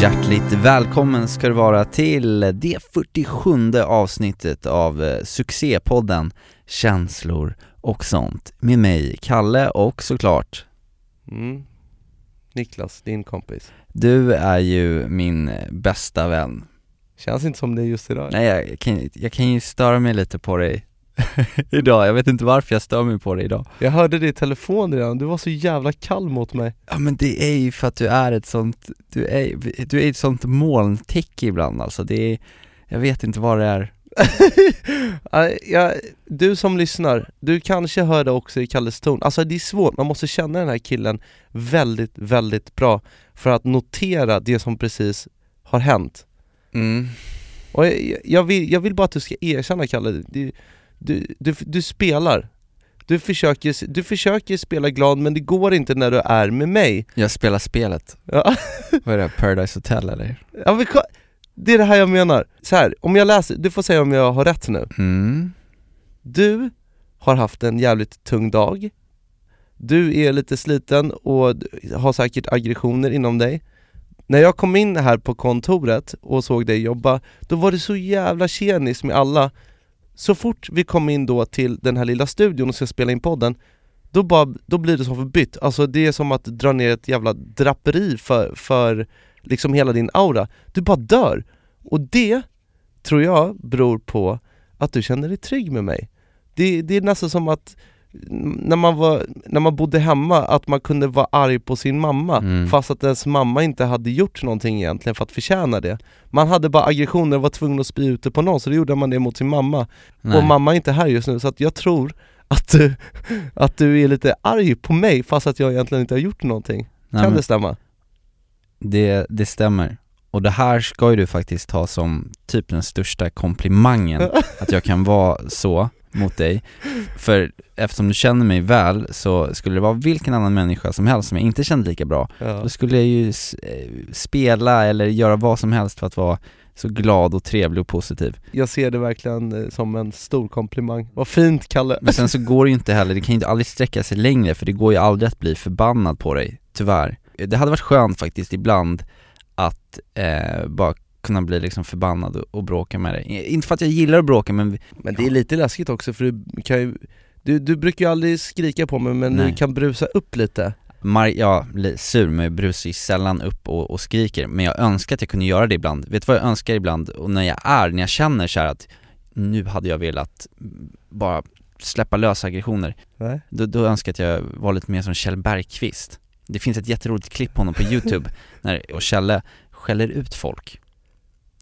Hjärtligt välkommen ska du vara till det 47 avsnittet av eh, succépodden Känslor och sånt med mig, Kalle och såklart Mm. Niklas, din kompis. Du är ju min bästa vän Känns inte som det just idag. Nej jag kan, jag kan ju störa mig lite på dig idag, jag vet inte varför jag stör mig på dig idag Jag hörde det i telefon redan, du var så jävla kall mot mig. Ja men det är ju för att du är ett sånt, du är, du är ett sånt molntäcke ibland alltså, det är, jag vet inte vad det är Ja, du som lyssnar, du kanske hör det också i Kalles ton. Alltså det är svårt, man måste känna den här killen väldigt, väldigt bra för att notera det som precis har hänt. mm. Och jag, jag, vill, jag vill bara att du ska erkänna Kalle, du, du, du, du spelar. Du försöker, du försöker spela glad men det går inte när du är med mig. Jag spelar spelet, Ja. vad är det, Paradise Hotel eller? Ja, men, det är det här jag menar. Så här, om jag läser, du får säga om jag har rätt nu. Mm, Du har haft en jävligt tung dag. Du är lite sliten och har säkert aggressioner inom dig. När jag kom in här på kontoret och såg dig jobba, då var det så jävla tjenis med alla. Så fort vi kom in då till den här lilla studion och ska spela in podden, då, bara, då blir det som förbytt. Alltså det är som att dra ner ett jävla draperi för, för liksom hela din aura. Du bara dör. Och det tror jag beror på att du känner dig trygg med mig. Det, det är nästan som att när man, var, när man bodde hemma, att man kunde vara arg på sin mamma Mm. fast att ens mamma inte hade gjort någonting egentligen för att förtjäna det. Man hade bara aggressioner och var tvungen att spy ut det på någon, så då gjorde man det mot sin mamma. nej. Och mamma är inte här just nu, så att jag tror att du, att du är lite arg på mig fast att jag egentligen inte har gjort någonting. nej, kan det stämma? det, det stämmer. Och det här ska ju du faktiskt ta som typ den största komplimangen, att jag kan vara så mot dig. För eftersom du känner mig väl så skulle det vara vilken annan människa som helst som jag inte kände lika bra, Ja. då skulle jag ju eh, spela eller göra vad som helst för att vara så glad och trevlig och positiv. Jag ser det verkligen eh, som en stor komplimang. Vad fint Kalle! Men sen så går det ju inte heller, det kan ju aldrig sträcka sig längre för det går ju aldrig att bli förbannad på dig, tyvärr. Det hade varit skönt faktiskt ibland att eh, bara kunna bli liksom förbannad och, bråka med dig. Inte för att jag gillar att bråka men Men det är lite läskigt också för du kan ju du, du brukar ju aldrig skrika på mig men Nej. du kan brusa upp lite Mar- ja, sur men jag brusar ju sällan upp och, och skriker, men jag önskar att jag kunde göra det ibland. Vet du vad jag önskar ibland? Och när jag är, när jag känner så här att nu hade jag velat bara släppa lös aggressioner, Nej. då, då önskar jag att jag var lite mer som Kjell Bergqvist. Det finns ett jätteroligt klipp på honom på youtube, när, och Kjelle skäller ut folk.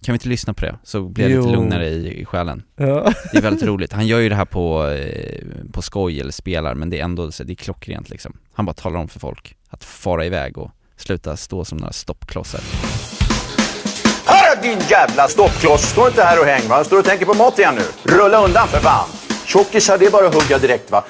Kan vi inte lyssna på det? Så blir jag lite lugnare i, i själen. Ja. Det är väldigt roligt. Han gör ju det här på, eh, på skoj eller spelar, men det är ändå, det är klockrent liksom. Han bara talar om för folk att fara iväg och sluta stå som några stoppklossar. Hör din jävla stoppkloss! Stå inte här och häng va? Står och tänker på mat igen nu? Rulla undan för fan! Tjockisar, det är bara att hugga direkt va?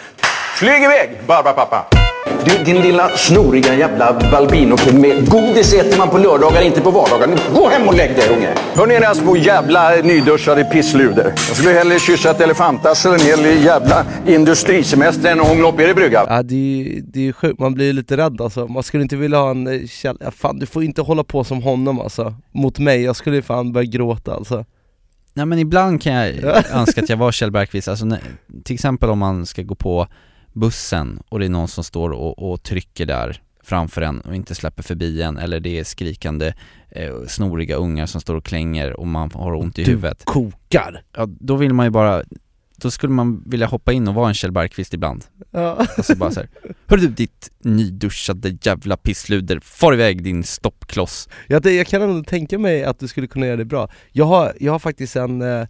Flyg iväg, Barbapapa! Du, din lilla snoriga jävla balbino med godis äter man på lördagar, inte på vardagar. Gå hem och lägg dig unge! Hör ni era små jävla nyduschade pissluder? Jag skulle hellre kyssa ett elefantass eller en hel jävla industrisemester än att hångla upp er i brygga. Ja det är ju det är ju sjukt, man blir lite rädd alltså. Man skulle inte vilja ha en eh, fan du får inte hålla på som honom alltså. Mot mig, jag skulle fan börja gråta alltså. Nej men ibland kan jag önska att jag var Kjell Bergqvist, alltså när, till exempel om man ska gå på bussen och det är någon som står och, och trycker där framför en och inte släpper förbi en eller det är skrikande eh, snoriga ungar som står och klänger och man har ont i Du huvudet. kokar! Ja, då vill man ju bara, då skulle man vilja hoppa in och vara en Kjell Bergqvist ibland. Ja. Och så bara så här, Hörru du ditt nyduschade jävla pissluder, far iväg din stoppkloss. Jag, jag kan ändå tänka mig att du skulle kunna göra det bra. Jag har, jag har faktiskt en, eh,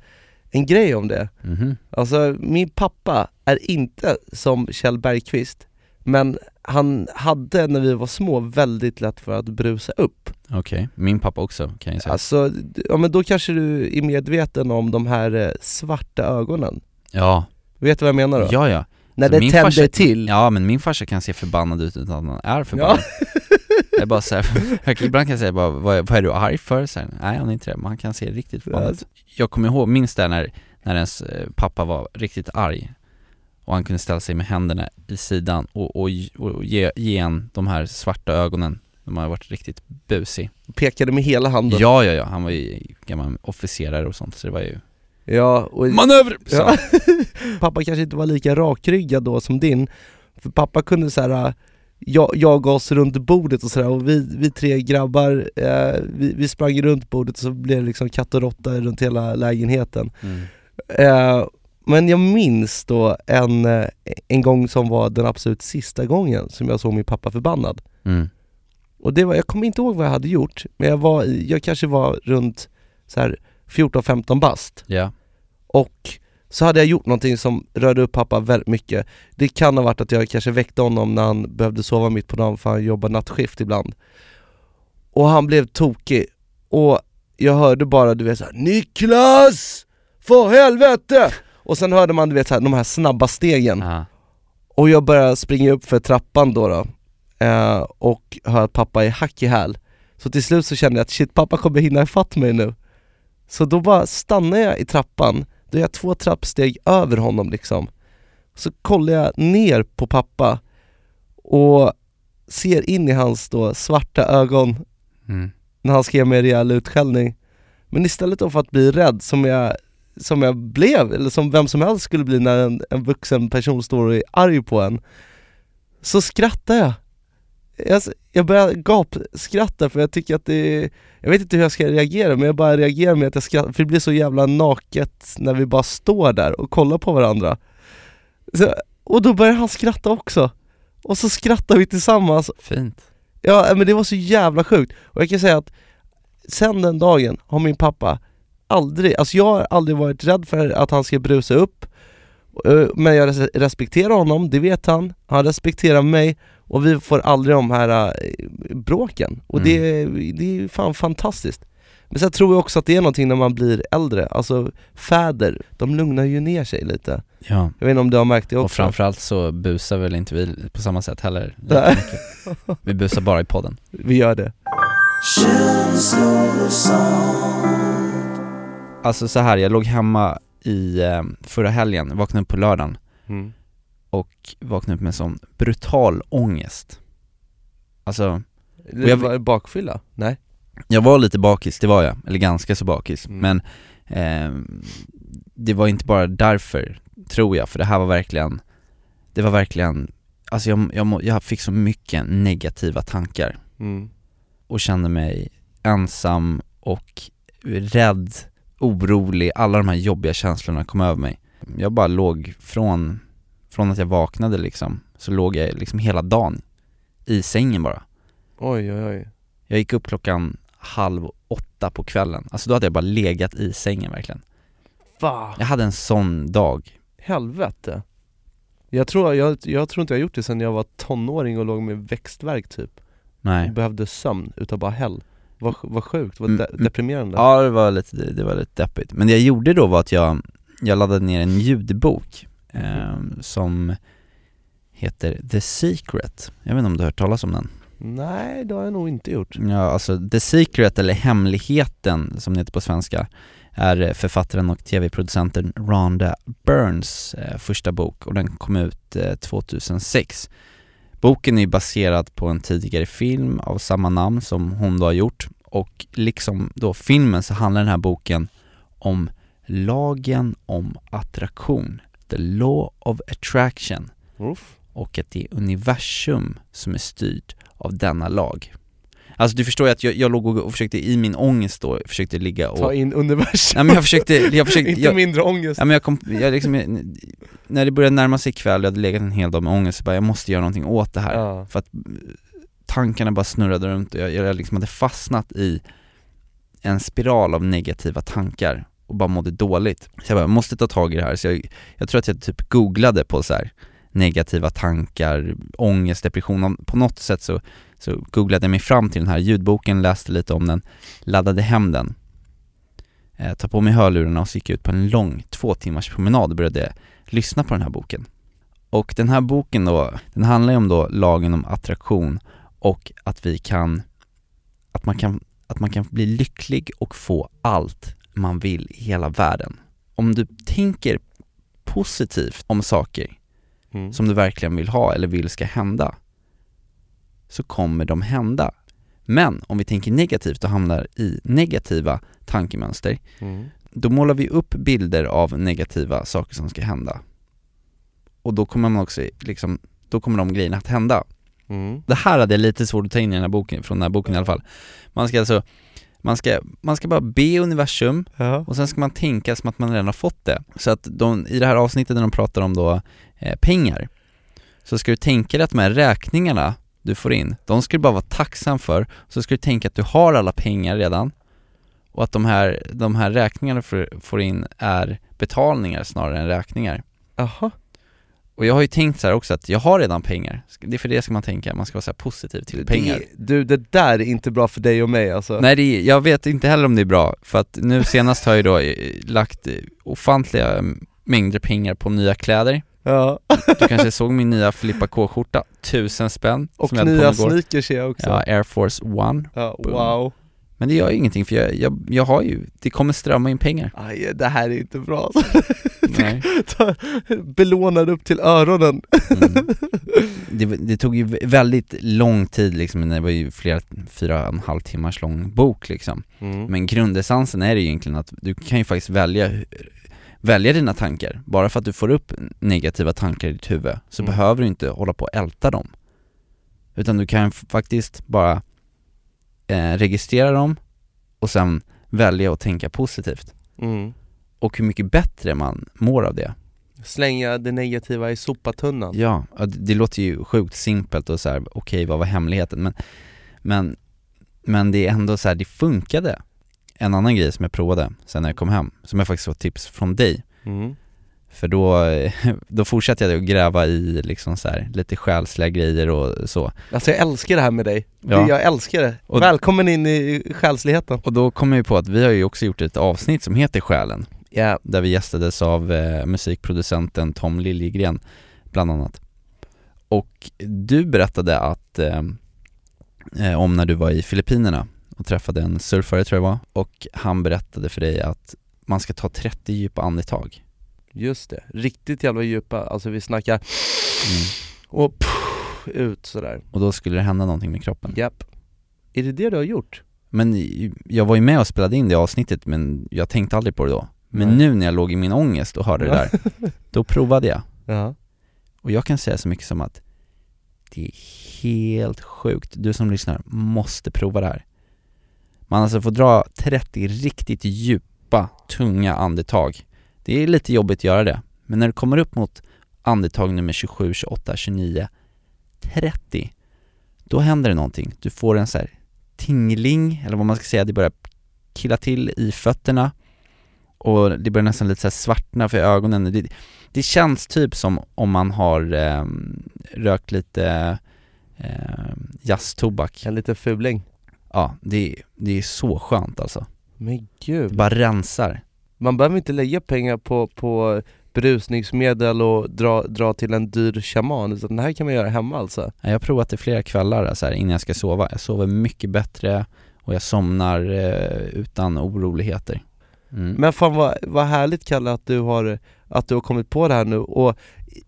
en grej om det. Mhm. Alltså min pappa är inte som Kjell Bergqvist, Men han hade när vi var små väldigt lätt för att brusa upp. Okej, min pappa också kan jag säga. Alltså, ja men då kanske du är medveten om de här eh, svarta ögonen. Ja, Vet du vad jag menar då? ja ja. När Så det tänder farsa- till. Ja men min farsa kan se förbannad ut utan att han är förbannad Jag bara så här, ibland kan jag säga bara, vad, är- vad är du arg för? Så här, Nej han är inte det, men han kan se riktigt förbannad Jag kommer ihåg, minns det när, när ens eh, pappa var riktigt arg Och han kunde ställa sig med händerna i sidan och, och, och ge, ge en de här svarta ögonen De har varit riktigt busig Pekade med hela handen Ja ja ja, han var ju gammal officerare och sånt så det var ju Ja, och Manöver! Ja. pappa kanske inte var lika rakryggad då som din För pappa kunde så här. Äh, ja- jaga oss runt bordet och sådär och vi, vi tre grabbar, eh, vi, vi sprang runt bordet och så blev det liksom katt och råtta runt hela lägenheten Mm. eh, Men jag minns då en, eh, en gång som var den absolut sista gången som jag såg min pappa förbannad Mm. Och det var, jag kommer inte ihåg vad jag hade gjort, men jag var, jag kanske var runt så här 14-15 bast Ja, och så hade jag gjort någonting som rörde upp pappa väldigt mycket. Det kan ha varit att jag kanske väckte honom när han behövde sova mitt på dagen för han jobbar nattskift ibland. Och han blev tokig. Och jag hörde bara du vet såhär Niklas! För helvete! Och sen hörde man du vet så här, de här snabba stegen. Ja. och jag börjar springa upp för trappan då, då eh, och hör att pappa är hack i häl. Så till slut så kände jag att shit, pappa kommer hinna ifatt mig nu. Så då bara stannar jag i trappan, då är jag två trappsteg över honom liksom. Så kollar jag ner på pappa och ser in i hans då svarta ögon Mm. när han ska ge mig en rejäl utskällning. Men istället då för att bli rädd som jag, som jag blev, eller som vem som helst skulle bli när en, en vuxen person står och är arg på en Så skrattar jag Jag, jag börjar gapskratta för jag tycker att det Jag vet inte hur jag ska reagera men jag bara reagerar med att jag skrattar för det blir så jävla naket när vi bara står där och kollar på varandra. Så, Och då börjar han skratta också. Och så skrattar vi tillsammans. Fint. Ja men det var så jävla sjukt, och jag kan säga att sen den dagen har min pappa aldrig, alltså jag har aldrig varit rädd för att han ska brusa upp. Men jag res- respekterar honom, det vet han, han respekterar mig och vi får aldrig de här eh, bråken. Och det, är- det är fan fantastiskt. Men sen tror jag också att det är någonting när man blir äldre, alltså fäder, de lugnar ju ner sig lite. Ja. Jag vet inte om du har märkt det också? Och framförallt så busar väl inte vi på samma sätt heller. Vi busar bara i podden. Vi gör det. Alltså så här, jag låg hemma i eh, förra helgen, vaknade upp på lördagen. Mm. Och vaknade upp med sån brutal ångest Alltså, jag- var bakfylla? Nej? jag var lite bakis, det var jag, eller ganska så bakis, Mm. men eh, det var inte bara därför, tror jag, för det här var verkligen, det var verkligen, alltså jag, jag, jag fick så mycket negativa tankar Mm. och kände mig ensam och rädd, orolig, alla de här jobbiga känslorna kom över mig. Jag bara låg från, från att jag vaknade liksom, så låg jag liksom hela dagen i sängen bara. Oj oj oj Jag gick upp klockan halv åtta på kvällen, alltså då hade jag bara legat i sängen verkligen. Va? Jag hade en sån dag. Helvete jag tror, jag, jag tror inte jag gjort det sen jag var tonåring och låg med växtvärk typ Nej. och behövde sömn utav bara hell Vad vad sjukt, vad Mm, de- mm. deprimerande Ja det var lite, det var lite deppigt. Men det jag gjorde då var att jag, jag laddade ner en ljudbok eh, som heter The Secret. Jag vet inte om du har hört talas om den? Nej det har jag nog inte gjort Ja, alltså The Secret, eller Hemligheten som det heter på svenska, är eh, författaren och tv-producenten Rhonda Burns eh, första bok och den kom ut eh, 2006. Boken är baserad på en tidigare film av samma namn som hon då har gjort och liksom då filmen så handlar den här boken om lagen om attraktion, the law of attraction Uff. och att det är universum som är styrt av denna lag. Alltså du förstår ju att jag, jag låg och försökte i min ångest då, försökte ligga och... Ta in universum Nej men jag försökte, jag försökte, Inte jag, mindre ångest ja men jag kom, jag liksom, när det började närma sig kväll, jag hade legat en hel dag med ångest, så bara jag måste göra någonting åt det här. Ja. För att eh, tankarna bara snurrade runt och jag, jag liksom hade fastnat i en spiral av negativa tankar och bara mådde dåligt. Så jag bara, jag måste ta tag i det här, så jag, jag tror att jag typ googlade på så här negativa tankar, ångest, depression. På något sätt så, så googlade jag mig fram till den här ljudboken, läste lite om den, laddade hem den. Eh, tog på mig hörlurarna och så gick jag ut på en lång två timmars promenad och började lyssna på den här boken. Och den här boken då, den handlar ju om då lagen om attraktion och att vi kan, att man kan, att man kan bli lycklig och få allt man vill i hela världen. Om du tänker positivt om saker Mm. som du verkligen vill ha eller vill ska hända, så kommer de hända. Men om vi tänker negativt och hamnar i negativa tankemönster, Mm. då målar vi upp bilder av negativa saker som ska hända. Och då kommer man också liksom, då kommer de grejerna att hända. Mm. Det här hade jag lite svårt att ta in i den här boken, från den här boken i alla fall. Man ska alltså, man ska, man ska bara be universum Ja. och sen ska man tänka som att man redan har fått det. Så att de, i det här avsnittet när de pratar om då eh, pengar, så ska du tänka dig att de här räkningarna du får in, de ska du bara vara tacksam för, så ska du tänka att du har alla pengar redan och att de här, de här räkningarna du får, in är betalningar snarare än räkningar. Jaha. Och jag har ju tänkt så här också att jag har redan pengar, det är för det ska man tänka, man ska vara så positiv till pengar. Det, du, det där är inte bra för dig och mig alltså. Nej, det är, jag vet inte heller om det är bra, för att nu senast har jag då eh, lagt eh, ofantliga mängder pengar på nya kläder. Ja. Du kanske såg min nya Filippa K-skjorta, tusen spänn, Och nya sneakers ser jag också. Ja, Air Force One. Ja, wow. Men det gör ju ingenting för jag, jag, jag har ju, det kommer strömma in pengar. Aj, det här är inte bra. Nej. Ta- Belånad upp till öronen. Mm. Det, det tog ju väldigt lång tid liksom, det var ju flera, fyra och en halv timmars lång bok liksom. Mm. Men grundessensen är ju egentligen att du kan ju faktiskt välja, välja dina tankar. Bara för att du får upp negativa tankar i ditt huvud så Mm. behöver du inte hålla på och älta dem. Utan du kan faktiskt bara eh, registrera dem och sen välja att tänka positivt. Mm. Och hur mycket bättre man mår av det. Slänga det negativa i sopatunnan. Ja, det låter ju sjukt simpelt och så här, okej vad var hemligheten? Men, men, men det är ändå så här, det funkade. En annan grej som jag provade sen när jag kom hem, som jag faktiskt fått tips från dig, Mm. För då, då fortsatte jag att gräva i liksom så här, lite själsliga grejer och så. Alltså jag älskar det här med dig. Ja. Jag älskar det. Och- Välkommen in i själsligheten. Och då kom jag ju på att vi har ju också gjort ett avsnitt som heter Själen, Ja. där vi gästades av eh, musikproducenten Tom Liljegren, bland annat. Och du berättade att, eh, eh, om när du var i Filippinerna och träffade en surfare tror jag var, och han berättade för dig att man ska ta 30 djupa andetag. Just det. Riktigt jävla djupa, alltså vi snackar Mm. och puff, ut sådär. Och då skulle det hända någonting med kroppen. Japp. Är det det du har gjort? Men jag var ju med och spelade in det avsnittet men jag tänkte aldrig på det då. Men Nej. nu när jag låg i min ångest och hörde det där, då provade jag. Ja. Och jag kan säga så mycket som att det är helt sjukt. Du som lyssnar måste prova det här. Man alltså får dra 30 riktigt djupa, tunga andetag. Det är lite jobbigt att göra det. Men när du kommer upp mot andetag nummer 27, 28, 29, 30, då händer det någonting. Du får en så här tingling, eller vad man ska säga, det börjar killa till i fötterna och det börjar nästan lite så svartna för ögonen. Det, det känns typ som om man har eh, rökt lite eh, jazztobak. En liten fuling. Ja, det, det är så skönt alltså. Men Det gud. bara rensar. Man behöver inte lägga pengar på, på berusningsmedel och dra, dra till en dyr shaman, utan det här kan man göra hemma alltså. Jag har provat det flera kvällar så här, innan jag ska sova. Jag sover mycket bättre och jag somnar eh, utan oroligheter. Mm. Men fan vad, vad härligt Kalle att du, har, att du har kommit på det här nu och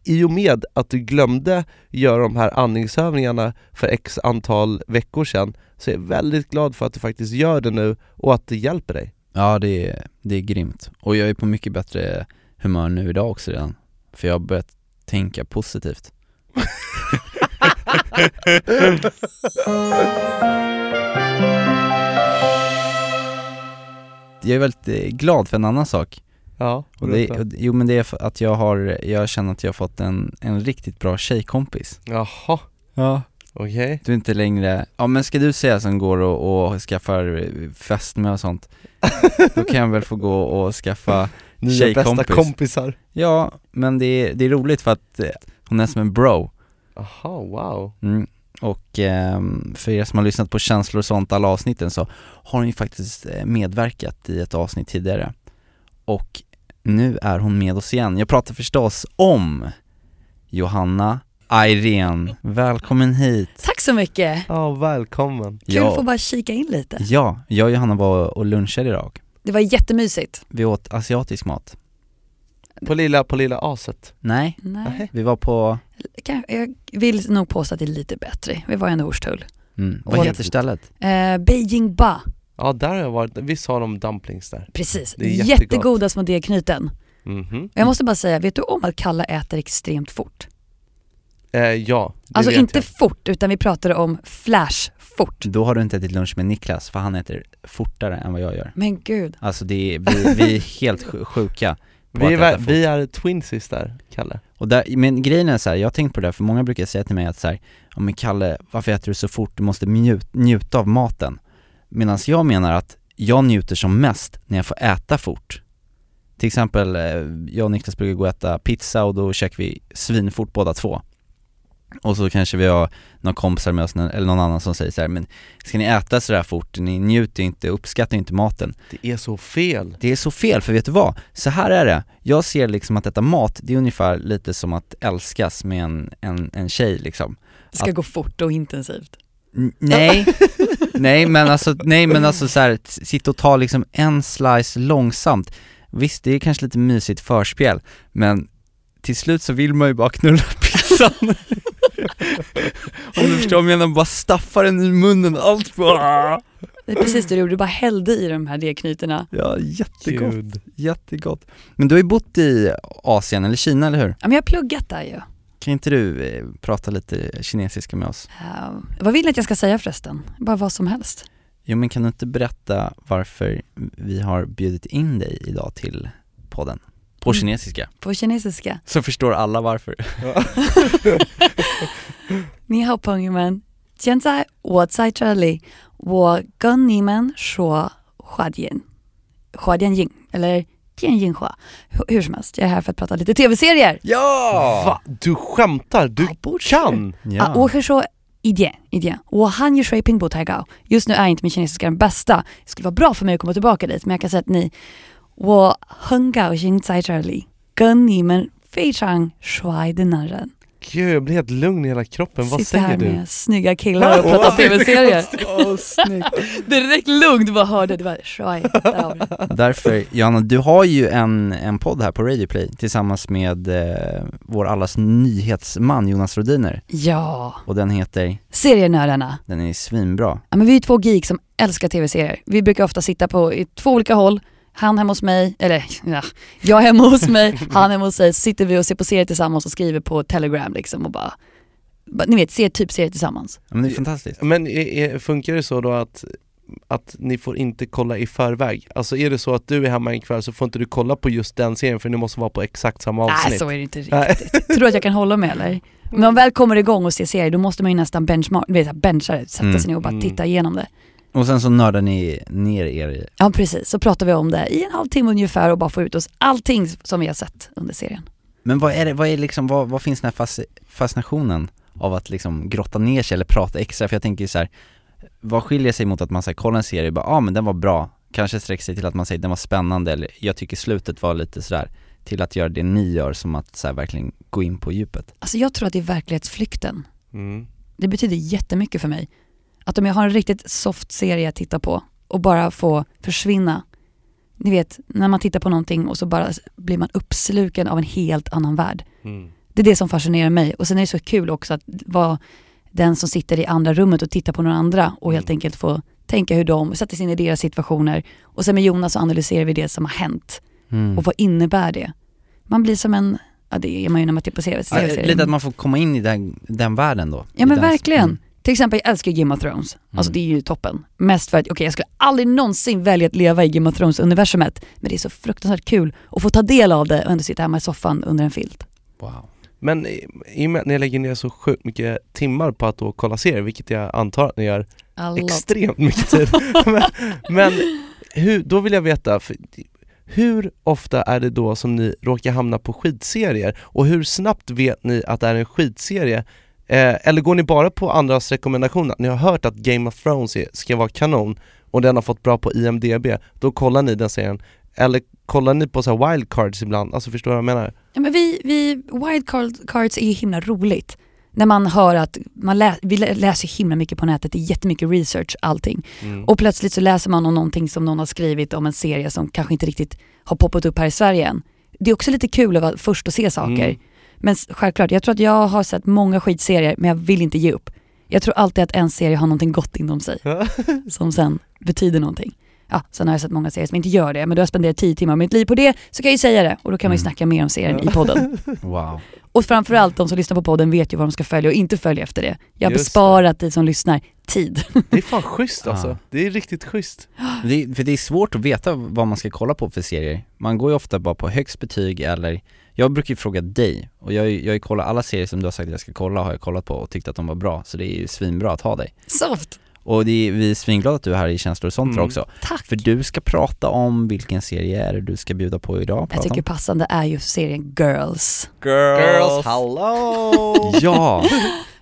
i och med att du glömde göra de här andningsövningarna för x antal veckor sedan så är jag väldigt glad för att du faktiskt gör det nu och att det hjälper dig. Ja, det är, det är grymt. Och jag är på mycket bättre humör nu idag också redan. För jag har börjat tänka positivt. Jag är väldigt eh, glad för en annan sak. Ja, Och det, och, jo men det är för att jag har, jag känner att jag har fått en, en riktigt bra tjejkompis. Jaha, Ja. Okej. Du är inte längre, ja men ska du säga som går och, och skaffar eh, fästmö och sånt, då kan jag väl få gå och skaffa Nya bästa tjejkompis. kompisar. Ja, men det är, det är roligt för att eh, Hon är som en bro. Aha, wow. Mm. Och ehm, för er som har lyssnat på känslor och sånt, alla avsnitten, så har hon ju faktiskt eh, medverkat i ett avsnitt tidigare. Och nu är hon med oss igen. Jag pratar förstås om Johanna Irene. Välkommen hit. Tack så mycket! Ja, välkommen. Kul att få bara kika in lite. ja, jag och Johanna var och lunchade idag. Det var jättemysigt. Vi åt asiatisk mat. På lilla, på lilla aset. Nej, Nej. vi var på, Kan- Jag vill nog påstå att det är lite bättre. Vi var i en Hornstull. mm, vad heter stället? Eh, Beijing Ba, Ja, där har jag varit, visst har de dumplings där? precis. Det är jättegott. Jättegoda små degknyten. Mhm. Och jag måste bara säga, vet du om att Kalle äter extremt fort? Eh, ja, Alltså inte jag. fort, utan vi pratade om flash fort. Då har du inte ätit lunch med Niklas, för han äter fortare än vad jag gör. Men gud. Alltså det är, vi, vi är helt sj- sjuka Vi är, vi är twinsies där, Kalle. Och där, men grejen är så här, jag har tänkt på det där, för många brukar säga till mig att så här, ja men Kalle, varför äter du så fort? Du måste njut, njuta av maten. Medan jag menar att jag njuter som mest när jag får äta fort. Till exempel, eh, jag och Niklas brukar gå och äta pizza och då käkar vi svinfort båda två. Och så kanske vi har några kompisar med oss, eller någon annan som säger så här, men ska ni äta sådär fort? Ni njuter inte, uppskattar inte maten. Det är så fel. Det är så fel, för vet du vad? Så här är det, jag ser liksom att äta mat, det är ungefär lite som att älskas med en, en, en tjej liksom Det ska Att- gå fort och intensivt. Nej, nej men alltså, nej men alltså så här, sitta och ta liksom en slice långsamt Visst, det är kanske lite mysigt förspel, men till slut så vill man ju bara knulla pizzan Om du förstår vad jag menar, bara staffa den i munnen, allt bara Det är precis det du gjorde, du bara hällde i de här degknytena. Ja, jättegott, Gud. jättegott Men du har ju bott i Asien, eller Kina, eller hur? Ja men jag har pluggat där ju. Kan inte du eh, prata lite kinesiska med oss? Uh, vad vill ni att jag ska säga förresten? Bara vad som helst. Jo men kan du inte berätta varför vi har bjudit in dig idag till podden? På Mm. kinesiska, På kinesiska. så förstår alla varför 你好，朋友们，现在我在这里，我跟你们说华电，华电影 eller 电影话，hur, hur som helst, jag är här för att prata lite tv-serier. Ja! Va? Du skämtar? Du Ja, borde kan? Ah, 我可以说一点一点，我汉语水平不太高，just nu är inte min kinesiska den bästa. Det skulle vara bra för mig att komma tillbaka dit, men jag kan säga att ni, 我很高兴在这里跟你们非常帅的男人 Gud, jag blir helt lugn i hela kroppen. Vad sitter här säger du? med snygga killar och pratar tv-serier. Åh, snyggt. Direkt lugnt, du bara hörde, det var shy. Där har vi det. Därför, Johanna, du har ju en, en podd här på Radio Play tillsammans med eh, vår allas nyhetsman Jonas Rodiner Ja, och den heter, serienördarna. den är svinbra Ja, men vi är två geeks som älskar tv-serier. Vi brukar ofta sitta på i två olika håll. han hemma hos mig, eller ja, jag hemma hos mig, han hemma hos sig. Så sitter vi och ser på serier tillsammans och skriver på telegram liksom och bara, ni vet, ser typ serier tillsammans. ja, men det är fantastiskt Men är, är, funkar det så då att, att ni får inte kolla i förväg? Alltså är det så att du är hemma en kväll så får inte du kolla på just den serien för ni måste vara på exakt samma avsnitt? Nej så är det inte riktigt. Tror du att jag kan hålla med eller? Men om man väl kommer igång och ser serier då måste man ju nästan benchmark, du vet, bencha det, sätta Mm. sig ner och bara Mm. titta igenom det. Och sen så nördar ni ner er i, Ja precis, så pratar vi om det i en halvtimme ungefär och bara får ut oss allting som vi har sett under serien. Men vad är det, vad är liksom, vad, vad finns den här fas, fascinationen av att liksom grotta ner sig eller prata extra? För jag tänker så här, vad skiljer sig mot att man säger kollar en serie och bara, ja ah, men den var bra, kanske sträcker sig till att man säger den var spännande eller jag tycker slutet var lite sådär, till att göra det ni gör som att så här, verkligen gå in på djupet. Alltså jag tror att det är verklighetsflykten. Mm. Det betyder jättemycket för mig. Att om jag har en riktigt soft serie att titta på och bara få försvinna. Ni vet, när man tittar på någonting och så bara blir man uppsluken av en helt annan värld. Mm. Det är det som fascinerar mig. Och sen är det så kul också att vara den som sitter i andra rummet och tittar på några andra och helt Mm. enkelt få tänka hur de sätter sig in i deras situationer. Och sen med Jonas så analyserar vi det som har hänt. Mm. Och vad innebär det? Man blir som en, ja det är man ju när man tittar på serier. Ja, lite att man får komma in i den, den världen då. Ja men verkligen. Mm. Till exempel, jag älskar Game of Thrones. Alltså Mm. det är ju toppen. Mest för att, okej jag skulle aldrig någonsin välja att leva i Game of Thrones-universumet. Men det är så fruktansvärt kul att få ta del av det och ändå sitta hemma i soffan under en filt. Wow. Men i, och med att ni lägger ner så sjukt mycket timmar på att då kolla serier, vilket jag antar att ni gör extremt mycket tid. men men hur, då vill jag veta, för hur ofta är det då som ni råkar hamna på skitserier? Och hur snabbt vet ni att det är en skitserie? Eh, eller går ni bara på andras rekommendationer? Ni har hört att Game of Thrones ska vara kanon och den har fått bra på IMDB, då kollar ni den serien. Eller kollar ni på så wildcards ibland? Alltså förstår du vad jag menar? Ja, men vi, vi, wildcards är ju himla roligt. När man hör att man lä, vi lä- läser himla mycket på nätet, det är jättemycket research allting. Mm. Och plötsligt så läser man om någonting som någon har skrivit om en serie som kanske inte riktigt har poppat upp här i Sverige än. Det är också lite kul att vara först och se saker. Mm. Men självklart, jag tror att jag har sett många skitserier men jag vill inte ge upp. Jag tror alltid att en serie har någonting gott inom sig som sen betyder någonting. Ja, sen har jag sett många serier som inte gör det, men då har jag spenderat tio timmar av mitt liv på det, så kan jag ju säga det och då kan man ju Mm. snacka mer om serien i podden. Wow. Och framförallt de som lyssnar på podden vet ju vad de ska följa och inte följa efter det. Jag har Just besparat dig som lyssnar tid. Det är fan schysst alltså, Ja. det är riktigt schysst Det, är- för det är svårt att veta vad man ska kolla på för serier. Man går ju ofta bara på högst betyg eller Jag brukar ju fråga dig, och jag, har ju- jag har ju kollat alla serier som du har sagt att jag ska kolla har jag kollat på och tyckt att de var bra, så det är ju svinbra att ha dig. Soft! Och det är, vi är svinglada att du är här i Känslor och sånt Mm. också. Tack! För du ska prata om vilken serie är det du ska bjuda på idag? Jag tycker om? passande är ju serien Girls. Girls, hello! Ja,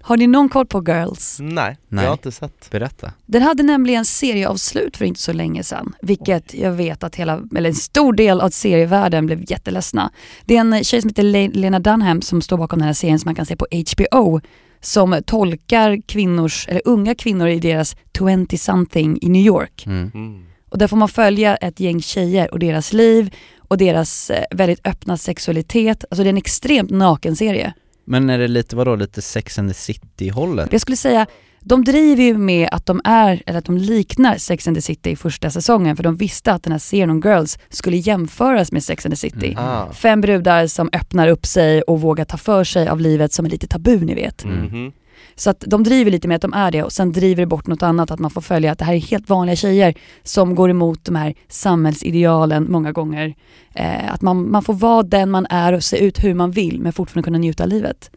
Har ni någon koll på Girls? Nej, Nej. jag har inte sett berätta. Den hade nämligen serieavslut för inte så länge sedan, vilket jag vet att hela, eller en stor del av serievärlden blev jätteledsna. Det är en tjej som heter Le- Lena Dunham som står bakom den här serien som man kan se på HBO, som tolkar kvinnors, eller unga kvinnor i deras 20-something i New York. Mm. mm. Och där får man följa ett gäng tjejer och deras liv och deras eh, väldigt öppna sexualitet. Alltså det är en extremt naken serie. Men är det lite, vadå, lite Sex and the City hållet? Jag skulle säga, de driver ju med att de är, eller att de liknar Sex and the City i första säsongen för de visste att den här serien om Girls skulle jämföras med Sex and the City. Mm. Ah. Fem brudar som öppnar upp sig och vågar ta för sig av livet som är lite tabu ni vet. Mm. Så att de driver lite med att de är det och sen driver det bort något annat, att man får följa att det här är helt vanliga tjejer som går emot de här samhällsidealen många gånger. Eh, att man, man får vara den man är och se ut hur man vill men fortfarande kunna njuta av livet.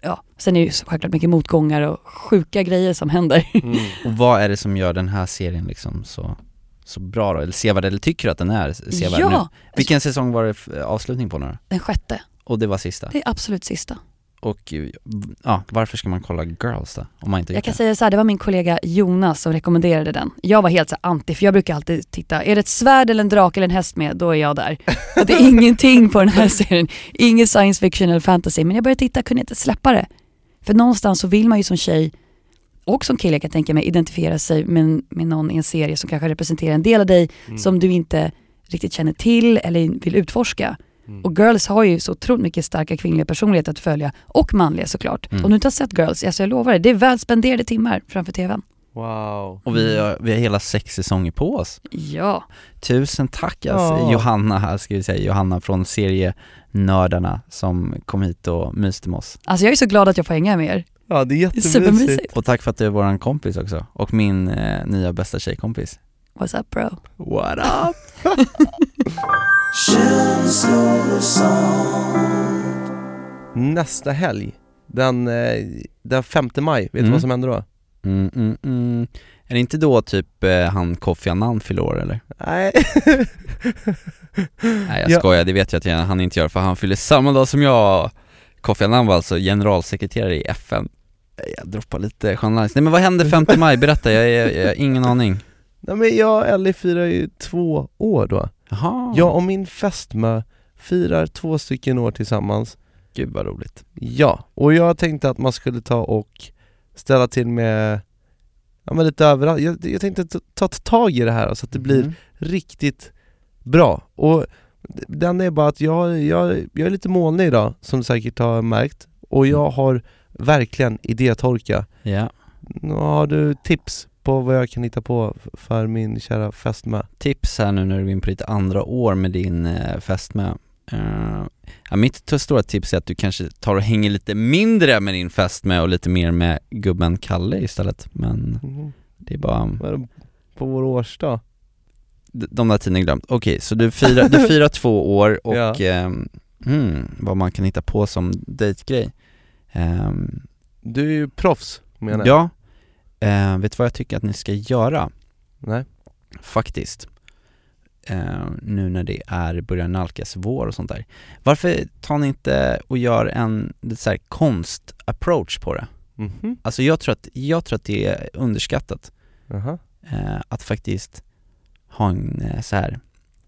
Ja, sen är det ju självklart mycket motgångar och sjuka grejer som händer. Mm. Och vad är det som gör den här serien liksom så, så bra då? Eller sevärd, eller tycker du att den är sevärd nu? ja, Vilken säsong var det avslutning på nu den sjätte. Och det var sista? Det är absolut sista. Och eh, ja, varför ska man kolla Girls då? Om man inte Jag kan det? säga så här, det var min kollega Jonas som rekommenderade den. Jag var helt så anti, för jag brukar alltid titta, är det ett svärd eller en drake eller en häst med, då är jag där. Och det är ingenting på den här serien, ingen science fiction eller fantasy, men jag började titta, kunde inte släppa det. För någonstans så vill man ju som tjej, och som kille kan jag tänka mig, identifiera sig med, med någon i en serie som kanske representerar en del av dig Mm. som du inte riktigt känner till eller vill utforska. Mm. Och Girls har ju så otroligt mycket starka kvinnliga personligheter att följa, och manliga såklart. Mm. Om du inte har sett Girls, alltså jag lovar dig, det är väl spenderade timmar framför tvn. Wow Och vi har, vi har hela sex säsonger på oss. Ja, Tusen tack alltså, Ja. Johanna här ska vi säga, Johanna från serienördarna som kom hit och myste med oss. alltså jag är så glad att jag får hänga med er. Ja det är jättemysigt. Och tack för att du är våran kompis också, och min eh, nya bästa tjejkompis. What's up bro? What up? Nästa helg, den, eh, den 5 maj, vet du Mm. vad som händer då? Mm, mm, mm. Är det inte då typ eh, han Kofi Annan fyller år eller? Nej Nej jag Ja. skojar, det vet jag att han inte gör för han fyller samma dag som jag Kofi Annan var alltså generalsekreterare i FN Jag droppar lite journalist. Nej men vad händer 5 maj? Berätta, jag, jag, jag har ingen aning Nej men jag och Ellie firar ju två år då Jaha, Jag och min fästmö firar två stycken år tillsammans. Gud vad roligt. Ja, och jag tänkte att man skulle ta och ställa till med Ja men lite överallt, jag, jag tänkte ta, ta tag i det här så att det blir Mm. riktigt bra. Och den är bara att jag, jag, jag är lite molnig idag som du säkert har märkt. Och jag har verkligen idétorka. Ja, Har du tips på vad jag kan hitta på för min kära fästmö? tips här nu när du går in på ditt andra år med din eh, fästmö Eh, ja, Mitt stora tips är att du kanske tar och hänger lite mindre med din fästmö och lite mer med gubben Kalle istället Men Mm. det är bara är På vår årsdag? De där tiden glömt. Okej, så du firar, du firar två år och Ja. ehm, mm, vad man kan hitta på som dejtgrej. Ehm, Du är ju proffs menar jag ja, eh, vet du vad jag tycker att ni ska göra? Nej? Faktiskt. eh, nu när det är, börjar nalkas vår och sånt där. Varför tar ni inte och gör en så här konst-approach på det? Mhm, Alltså jag tror att, jag tror att det är underskattat jaha. eh, att faktiskt ha en eh, så här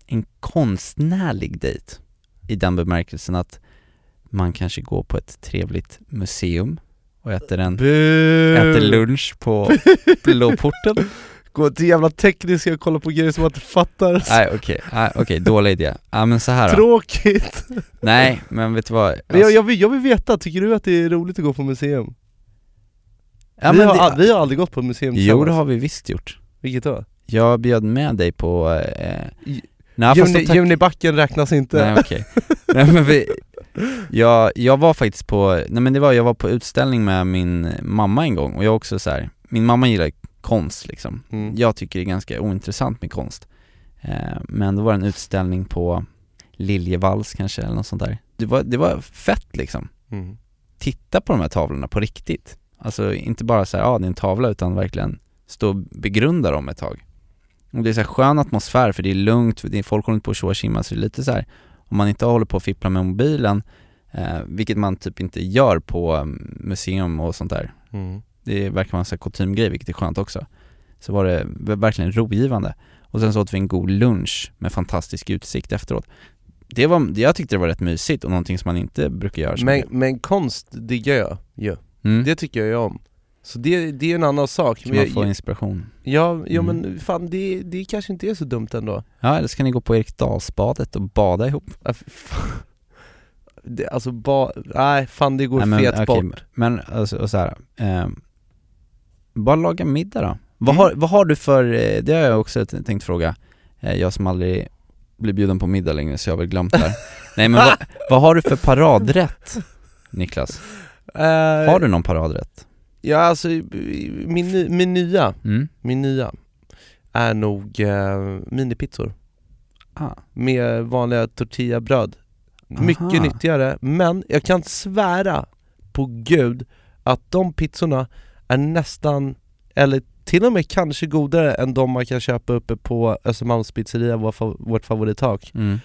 en konstnärlig dejt i den bemärkelsen att man kanske går på ett trevligt museum och äter en, äter lunch på Blåporten Gå till jävla tekniska och kolla på grejer som man inte fattar. Nej okej, nej, okej, dålig idé. Ja men så här då. Tråkigt! Nej men vet du vad? Men jag, Alltså- jag, vill, jag vill veta, tycker du att det är roligt att gå på museum? ja, vi, men har, det, vi har aldrig gått på museum Jo det har vi visst gjort. Vilket då? Jag bjöd med dig på, eh, Juni, tack- Junibacken räknas inte. Nej okej. nej men vi, jag, jag var faktiskt på, nej men det var, jag var på utställning med min mamma en gång och jag också så här. min mamma gillar konst liksom. Mm. Jag tycker det är ganska ointressant med konst. Eh, men då var det en utställning på Liljevalchs kanske eller något sånt där. Det var, det var fett liksom. Mm. Titta på de här tavlorna på riktigt. Alltså inte bara så här, ja det är en tavla utan verkligen stå och begrunda dem ett tag. Och det är så här skön atmosfär för det är lugnt, det är, folk håller inte på och tjimma så det är lite så här om man inte håller på att fippla med mobilen, eh, vilket man typ inte gör på eh, museum och sånt där. Mm. Det verkar vara en sån kutymgrej vilket är skönt också. Så var det verkligen rogivande. Och sen så åt vi en god lunch med fantastisk utsikt efteråt. Det var, jag tyckte det var rätt mysigt och någonting som man inte brukar göra så Men, mycket. men konst diggar jag ju. mm. Det tycker jag om. Så det, det är en annan sak. kan man få inspiration. ja, ja Mm. men fan det, det kanske inte är så dumt ändå. Ja, eller ska ni gå på Eriksdalsbadet och bada ihop? Ja. Det, alltså ba, nej fan det går Nej, men, fet okej, bort. Men alltså, och så här, ehm, bara laga middag då. Vad, Mm. har, vad har du för, eh, det har jag också tänkt fråga, eh, jag som aldrig blir bjuden på middag längre så jag har väl glömt det här. Nej men vad, vad har du för paradrätt Niklas? Eh, Har du någon paradrätt? Ja alltså, min, min nya, Mm? min nya är nog eh, minipizzor Ah. med vanliga tortillabröd. Mycket Aha. nyttigare, men jag kan svära på gud att de pizzorna är nästan, eller till och med kanske godare än de man kan köpa uppe på Östermalms pizzeria, vår, vårt favorithak. Mm.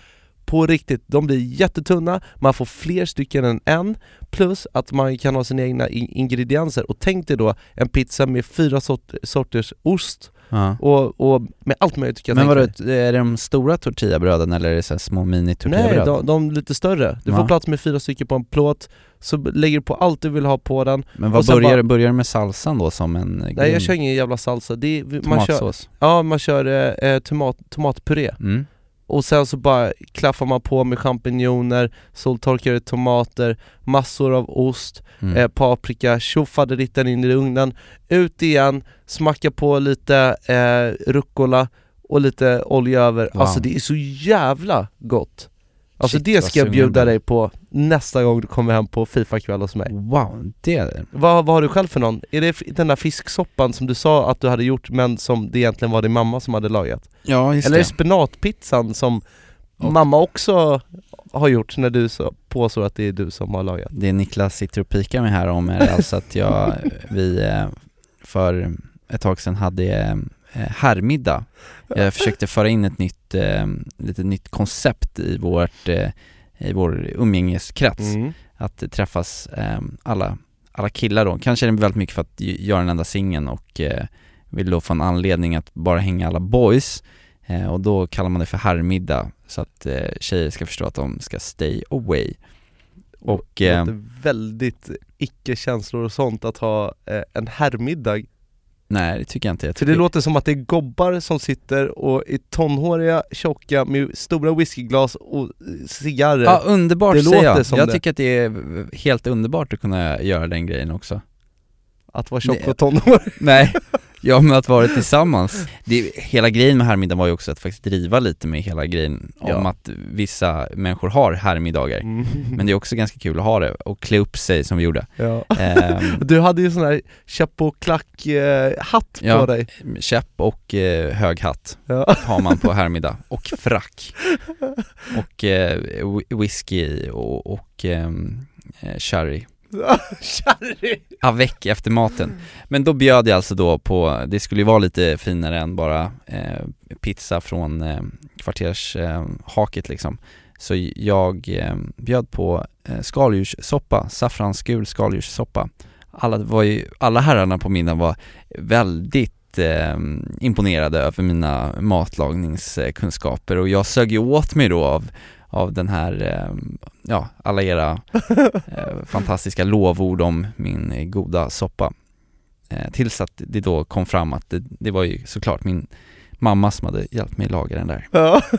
På riktigt, de blir jättetunna, man får fler stycken än en, plus att man kan ha sina egna in- ingredienser. Och tänk dig då en pizza med fyra sort- sorters ost Ja. och, och med allt möjligt kan Men vadå, är det de stora tortillabröden eller är det så små mini Nej, tortillabröd? de, de lite större. Du Va? får plats med fyra stycken på en plåt, så lägger du på allt du vill ha på den. Men vad börjar, bara- börjar med salsan då som en eh, Nej jag grund? kör ingen jävla salsa, det är, man kör, Tomatsås? ja, man kör eh, eh, tomat, tomatpuré. Mm. Och sen så bara klaffar man på med champinjoner, soltorkade tomater, massor av ost, Mm. eh, paprika, tjofaderittan in i ugnen, ut igen, smacka på lite eh, rucola och lite olja över. Wow. Alltså det är så jävla gott! Alltså Shit, det ska jag bjuda dig på nästa gång du kommer hem på Fifa-kväll hos mig. Wow, det Vad, vad har du själv för någon? Är det den där fisksoppan som du sa att du hade gjort men som det egentligen var din mamma som hade lagat? Ja just Eller är det. spenatpizzan som Och- mamma också har gjort när du så, påstår att det är du som har lagat? Det Niklas sitter och pikar med här om är alltså att jag, vi eh, för ett tag sedan hade eh, herrmiddag. Jag försökte föra in ett nytt, eh, lite nytt koncept i vårt, eh, i vår umgängeskrets. Mm. Att träffas eh, alla, alla killar då. Kanske är det väldigt mycket för att göra den enda singeln och eh, vill då få en anledning att bara hänga alla boys. Eh, och då kallar man det för herrmiddag så att eh, tjejer ska förstå att de ska stay away. Och Det eh, låter väldigt icke-känslor och sånt att ha eh, en herrmiddag nej det tycker jag inte. Jag För tycker, det låter som att det är gobbar som sitter och är tonhåriga, tjocka med stora whiskyglas och eh, cigarrer Ja underbart Det säger jag. Jag det. tycker att det är helt underbart att kunna göra den grejen också. Att vara tjock och tonårig Nej, ja men att vara tillsammans. Det, hela grejen med herrmiddag var ju också att faktiskt driva lite med hela grejen om Ja. att vissa människor har herrmiddagar. Men det är också ganska kul att ha det och klä upp sig som vi gjorde. ja. Ehm, Du hade ju sån här käpp och klack eh, hatt Ja. på dig käpp och eh, hög hatt ja. har man på herrmiddag, och frack. Och eh, whi- whisky och, och ehm, eh, sherry. Avec efter maten. Men då bjöd jag alltså då på, det skulle ju vara lite finare än bara eh, pizza från eh, kvartershaket eh, liksom. Så jag eh, bjöd på eh, skaldjurssoppa, saffransgul skaldjurssoppa. Alla, var ju, alla herrarna på middagen var väldigt eh, imponerade över mina matlagningskunskaper och jag sög ju åt mig då av, av den här, eh, ja, alla era eh, fantastiska lovord om min goda soppa. Eh, tills att det då kom fram att det, det var ju såklart min mamma som hade hjälpt mig laga den där. Ja.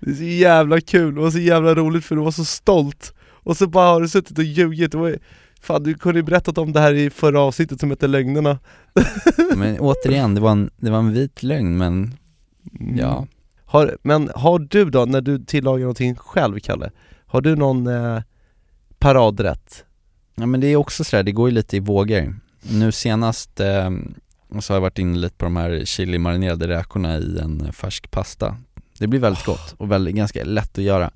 Det är så jävla kul, det var så jävla roligt för du var så stolt Och så bara har du suttit och ljugit, det var, ju- fan du kunde ju berättat om det här i förra avsnittet som hette Lögnerna Men återigen, det var en, det var en vit lögn men ja, har, Men har du då, när du tillagar någonting själv Kalle, har du någon eh, paradrätt? Ja men det är också sådär, det går ju lite i vågor. Nu senast eh, så har jag varit inne lite på de här chili-marinerade räkorna i en färsk pasta. Det blir väldigt gott och väldigt, ganska lätt att göra.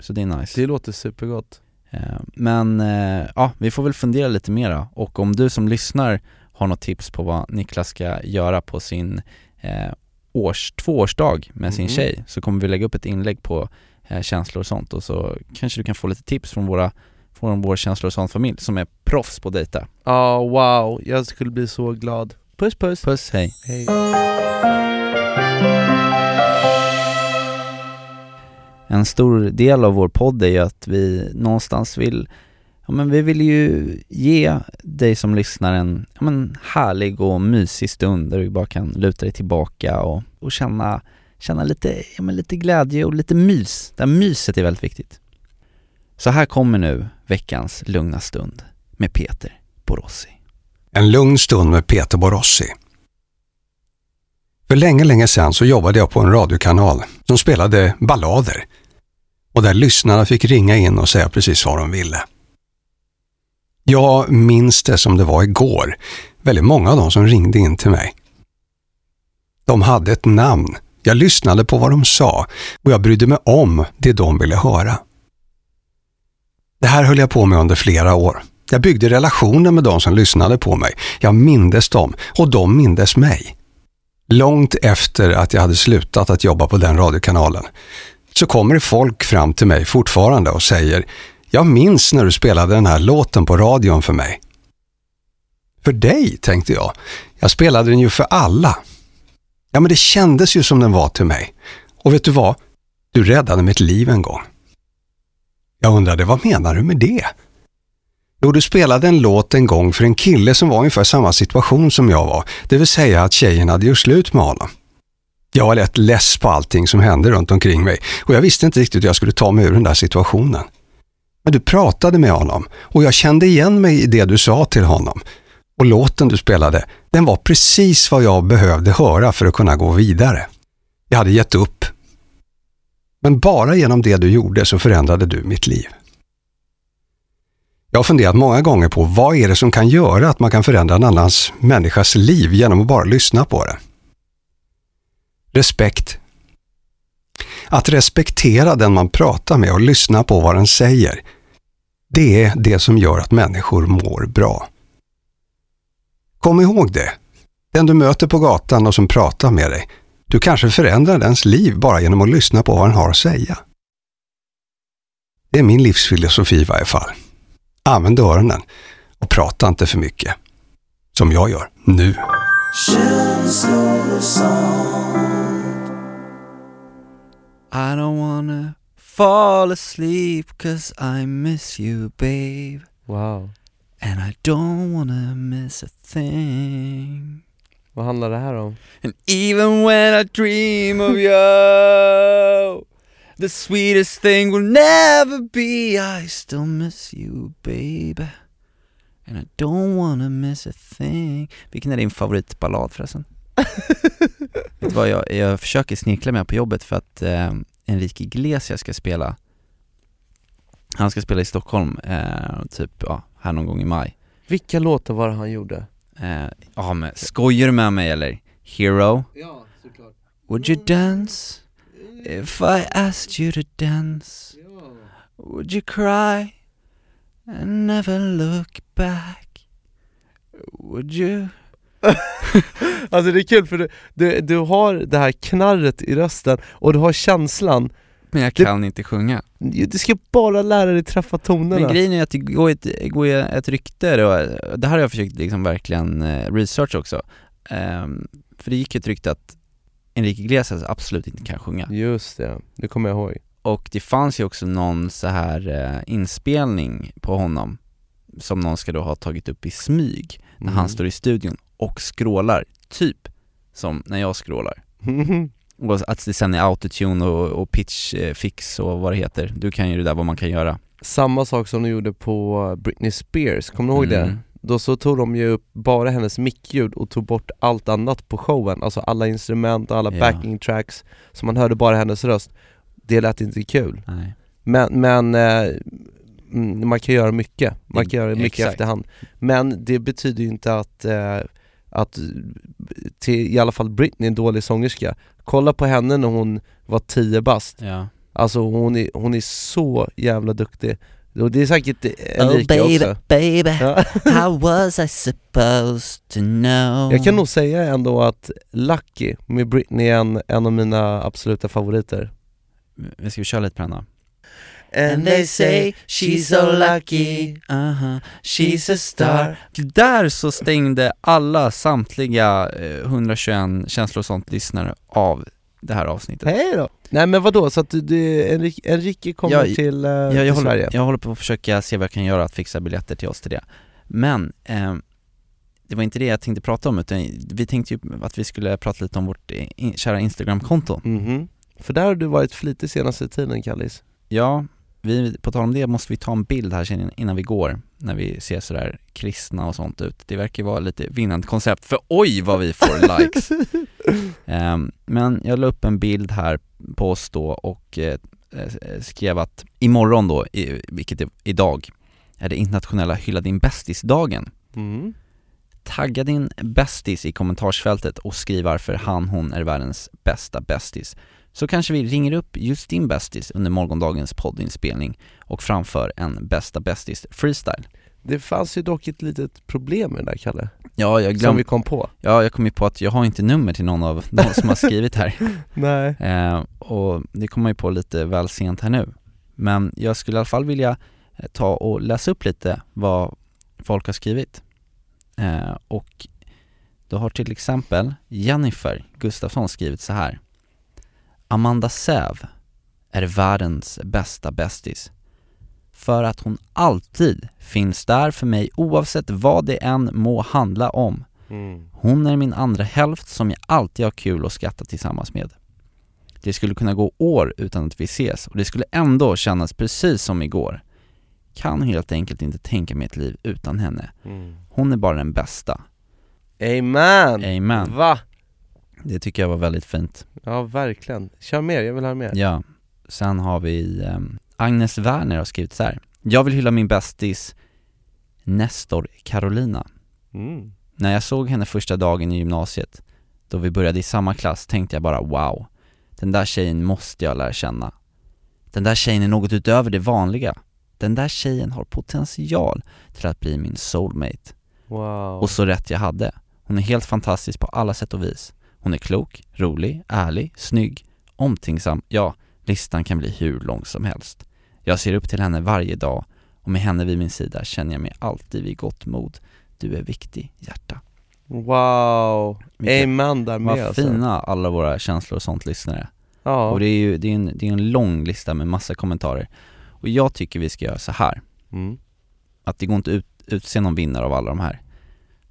Så det är nice. Det låter supergott Eh, men eh, ja, vi får väl fundera lite mera och om du som lyssnar har något tips på vad Niklas ska göra på sin eh, års, tvåårsdag med sin Mhm. tjej så kommer vi lägga upp ett inlägg på eh, känslor och sånt och så kanske du kan få lite tips från våra från vår känslor och sånt familj som är proffs på att dejta. Ja wow, jag skulle bli så glad Puss puss! Puss, hej! Hej. En stor del av vår podd är ju att vi någonstans vill Ja men vi vill ju ge dig som lyssnar en ja, men härlig och mysig stund där du bara kan luta dig tillbaka och, och känna, känna lite, ja, men lite glädje och lite mys. Det här myset är väldigt viktigt. Så här kommer nu veckans lugna stund med Peter Borossi. En lugn stund med Peter Borossi. För länge, länge sedan så jobbade jag på en radiokanal som spelade ballader och där lyssnarna fick ringa in och säga precis vad de ville. Jag minns det som det var igår. Väldigt många av dem som ringde in till mig. De hade ett namn. Jag lyssnade på vad de sa och jag brydde mig om det de ville höra. Det här höll jag på med under flera år. Jag byggde relationer med de som lyssnade på mig. Jag mindes dem och de mindes mig. Långt efter att jag hade slutat att jobba på den radiokanalen så kommer det folk fram till mig fortfarande och säger jag minns när du spelade den här låten på radion för mig. För dig, tänkte jag. Jag spelade den ju för alla. Ja, men det kändes ju som den var till mig. Och vet du vad? Du räddade mitt liv en gång. Jag undrade, vad menar du med det? Jo, du spelade en låt en gång för en kille som var ungefär samma situation som jag var, det vill säga att tjejen hade gjort slut med honom. Jag var lätt less på allting som hände runt omkring mig och jag visste inte riktigt hur jag skulle ta mig ur den där situationen. Men du pratade med honom och jag kände igen mig i det du sa till honom. Och låten du spelade, den var precis vad jag behövde höra för att kunna gå vidare. Jag hade gett upp. Men bara genom det du gjorde så förändrade du mitt liv. Jag har funderat många gånger på vad är det som kan göra att man kan förändra en annans människas liv genom att bara lyssna på det. Respekt. Att respektera den man pratar med och lyssna på vad den säger, det är det som gör att människor mår bra. Kom ihåg det. Den du möter på gatan och som pratar med dig, du kanske förändrar dens liv bara genom att lyssna på vad den har att säga. Det är min livsfilosofi i varje fall. Använd öronen och prata inte för mycket. Som jag gör nu. I don't wanna fall asleep cause I miss you babe. Wow, And I don't wanna miss a thing. Vad handlar det här om? And even when I dream of you The sweetest thing will never be I still miss you baby And I don't wanna miss a thing. Vilken är din favoritballad förresten? Vet du vad, jag, jag försöker snirkla med på jobbet för att eh, Enrique Iglesias ska spela Han ska spela i Stockholm, eh, typ ja, här någon gång i maj Vilka låtar var det han gjorde? eh, Ja men skojar du med mig eller? Hero? Ja, såklart Would you dance if I asked you to dance? Would you cry and never look back? Would you Alltså det är kul för du, du, du har det här knarret i rösten och du har känslan. Men jag Det- kan inte sjunga. Du ska bara lära dig träffa tonerna. Men grejen är att det går ett, går ett rykte och det här har jag försökt liksom verkligen eh, research också. Ehm, För det gick ett rykte att Enrique Iglesias absolut inte kan sjunga. Just det, det kommer jag ihåg. Och det fanns ju också någon så här eh, inspelning på honom Som någon ska då ha tagit upp i smyg När Mm. han står i studion och skrålar, typ som när jag skrålar Och att det sen är autotune och, och pitch eh, fix och vad det heter Du kan ju det där vad man kan göra Samma sak som de gjorde på Britney Spears, kommer du ihåg det? Mm. Då så tog de ju upp bara hennes mickljud och tog bort allt annat på showen, alltså alla instrument och alla Ja. backing tracks Så man hörde bara hennes röst Det lät inte kul Nej. Men, men eh, mm, man kan göra mycket, man kan göra mycket Exakt. efterhand Men det betyder ju inte att, eh, att till, i alla fall Britney är en dålig sångerska Kolla på henne när hon var 10 bast Ja Alltså hon är, hon är så jävla duktig Och det är säkert också Oh, baby, Ja. how was I supposed to know? Jag kan nog säga ändå att Lucky med Britney är en, en av mina absoluta favoriter Vi ska vi köra lite på den då? And they say she's so lucky. uh-huh, she's a star. Där så stängde alla samtliga eh, 121 känslor och sånt lyssnare av det här avsnittet. Hej då! Nej men vadå, så att du, du Enrique, Enrique kommer Ja, till, eh, jag, till jag, Sverige? håller, jag håller på att försöka se vad jag kan göra att fixa biljetter till oss till det. Men, ehm, det var inte det jag tänkte prata om utan vi tänkte ju att vi skulle prata lite om vårt eh, in, kära Instagramkonto. Mhm. För där har du varit flitig senaste tiden Kallis. Ja, vi, på tal om det måste vi ta en bild här innan vi går När vi ser sådär kristna och sånt ut Det verkar ju vara lite vinnande koncept, för oj vad vi får likes Ehm, Men jag la upp en bild här på oss då och eh, eh, skrev att imorgon då, i, vilket är idag, är det internationella Hylla din bästis-dagen mm. Tagga din bästis i kommentarsfältet och skriv varför han, hon är världens bästa bästis. Så kanske vi ringer upp just din bästis under morgondagens poddinspelning och framför en bästa bästis freestyle. Det fanns ju dock ett litet problem med det där Kalle, Ja, jag som glömde, vi kom på ja, jag kom ju på att jag har inte nummer till någon av de som har skrivit här. Nej Eh, och det kommer man ju på lite väl sent här nu. Men jag skulle i alla fall vilja eh, ta och läsa upp lite vad folk har skrivit. Eh, och då har till exempel Jennifer Gustafsson skrivit så här. Amanda Säv är världens bästa bästis. För att hon alltid finns där för mig oavsett vad det än må handla om. mm. Hon är min andra hälft som jag alltid har kul och skratta tillsammans med. Det skulle kunna gå år utan att vi ses och det skulle ändå kännas precis som igår. Kan helt enkelt inte tänka mig ett liv utan henne. Mm. Hon är bara den bästa. Amen! Amen. Va? Det tycker jag var väldigt fint. Ja verkligen, kör mer, jag vill ha mer Ja. Sen har vi ehm, Agnes Werner har skrivit så här. Jag vill hylla min bästis Nestor Carolina. mm. När jag såg henne första dagen i gymnasiet, då vi började i samma klass, tänkte jag bara wow, den där tjejen måste jag lära känna. Den där tjejen är något utöver det vanliga. Den där tjejen har potential till att bli min soulmate. Wow Och så rätt jag hade. Hon är helt fantastisk på alla sätt och vis. Hon är klok, rolig, ärlig, snygg, omtänksam, ja, listan kan bli hur lång som helst. Jag ser upp till henne varje dag och med henne vid min sida känner jag mig alltid vid gott mod. Du är viktig, hjärta. Wow, Vilka- amen där med Vad alltså. fina alla våra känslor och sånt lyssnare. Ja, Och det är ju det är en, det är en lång lista med massa kommentarer. Och jag tycker vi ska göra så här mm. att det går inte ut, utse någon vinnare av alla de här.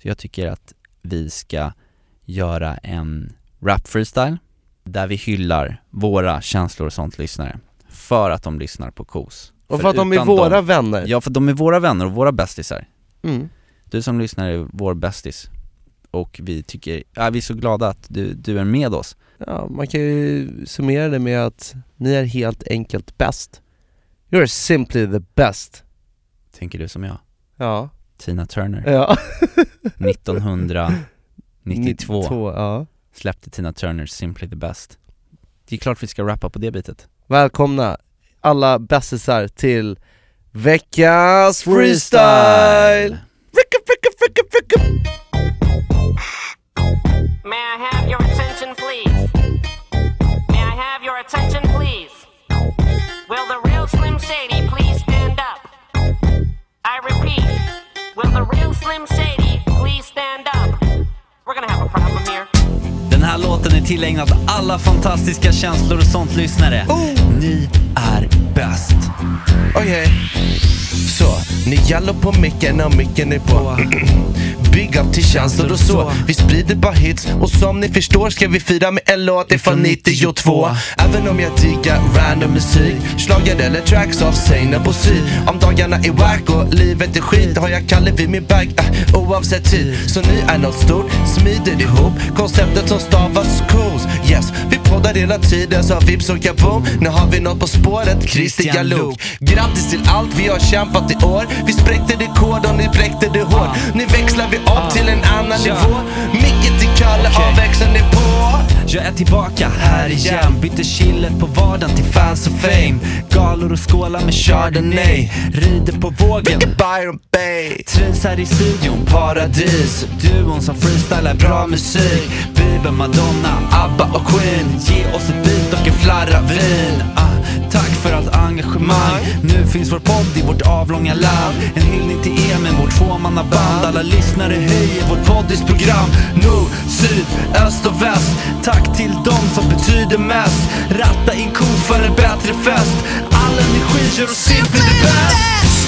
Så jag tycker att vi ska göra en rap freestyle där vi hyllar våra känslor och sånt lyssnare för att de lyssnar på KOS. Och för att de är våra dem- vänner Ja, för de är våra vänner och våra bästisar. mm. Du som lyssnar är vår bästis. Och vi tycker, ja, vi är så glada att du, du är med oss. Ja, man kan ju summera det med att ni är helt enkelt bäst You're simply the best Tänker du som jag? Ja, Tina Turner, ja 1992 ja släppte Tina Turner Simply the Best. Det är klart vi ska rappa på det bitet. Välkomna alla bästisar till veckans freestyle! Fricka, fricka, fricka, fricka. May I have your attention, please? May I have your attention, please? Will the real Slim Shady please stand up? I repeat, will the real Slim Shady please stand up? Den här låten är tillägnad alla fantastiska känslor och sånt lyssnare. Ni är bäst. Okej. Så, ni jallar på micken och micken är på. Bygg upp till känslor och så. Vi sprider bara hits och som ni förstår ska vi fira med en låt ifrån 92. Även om jag diggar random musik, schlager eller tracks av Seinabo på sy. Om dagarna är wack och livet är skit har jag Kalle vid min bag äh, oavsett tid. Så ni är något stort, smider ihop konceptet som stavas cools. Yes, vi poddar hela tiden så vips och kaboom. Nu har vi något på spåret, Christian Luuk. Grattis till allt vi har kämpat i år. Vi spräckte rekord och ni bräckte det hårt. Nu växlar vi upp till en annan Ja. nivå. Micken till Kalle, Okej. avväxlaren är på. Jag är tillbaka här igen Bytte chillet på vardagen till fans och fame Galor och skålar med chardonnay Rider på vågen Byron Bay. Trivs här i studion, paradis Duon som freestylar bra musik Bieber, Madonna, ABBA och Queen Ge oss ett beat och en flarra vin ah, Tack för allt engagemang. Nu finns vår podd i vårt avlånga land. En hyllning till er med vårt tvåmannaband. Alla lyssnare höjer vårt poddisprogram Nord, syd, öst och väst. Tack till dem som betyder mest. Ratta in ko för en bättre fest. All energi gör oss simply the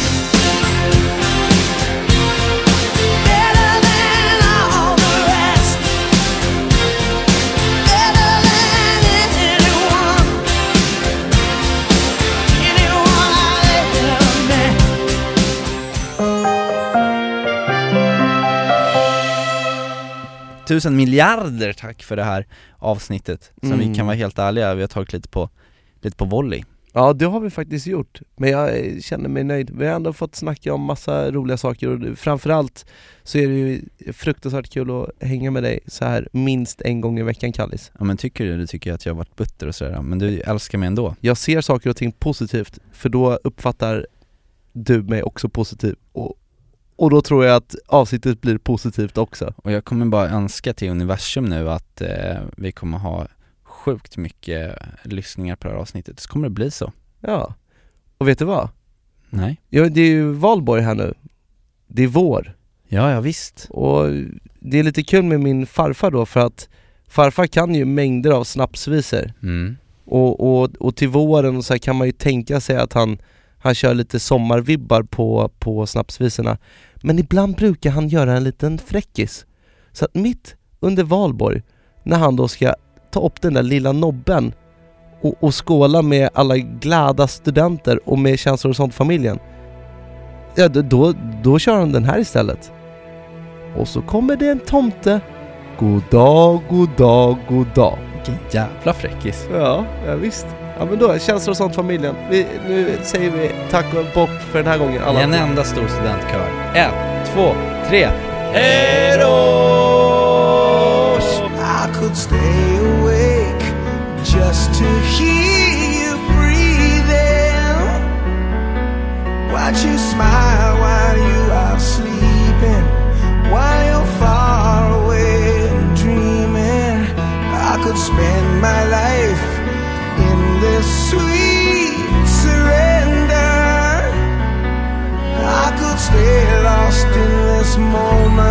Tusen miljarder tack för det här avsnittet Som vi Mm. kan vara helt ärliga, vi har tagit lite på, lite på volley Ja det har vi faktiskt gjort, men jag känner mig nöjd. Vi har ändå fått snacka om massa roliga saker och det- framförallt så är det ju fruktansvärt kul att hänga med dig så här minst en gång i veckan Kallis. Ja men tycker du, du tycker att jag har varit butter och sådär, men du älskar mig ändå Jag ser saker och ting positivt, för då uppfattar du mig också positiv och, och då tror jag att avsnittet blir positivt också. Och jag kommer bara önska till universum nu att eh, vi kommer ha sjukt mycket lyssningar på det här avsnittet, så kommer det bli så Ja, och vet du vad? Nej? Ja, det är ju valborg här nu. Det är vår. Ja, ja visst Och det är lite kul med min farfar då för att farfar kan ju mängder av snapsvisor mm. och, och, och till våren och så kan man ju tänka sig att han, han kör lite sommarvibbar på, på snapsvisorna Men ibland brukar han göra en liten fräckis. Så att mitt under valborg, när han då ska ta upp den där lilla nobben och, och skåla med alla glada studenter och med känslor och sånt familjen Ja då, då, kör han den här istället. Och så kommer det en tomte. God dag, god dag, god dag. Vilken jävla fräckis. Ja, ja visst. Ja men då, känslor och sånt familjen. Vi, nu säger vi tack och bock för den här gången alla. En enda stor studentkör Ett, två, tre Hejdå! I could stay awake just to hear you breathing. Watch you smile while you are sleeping, while you're far away and dreaming. I could spend moment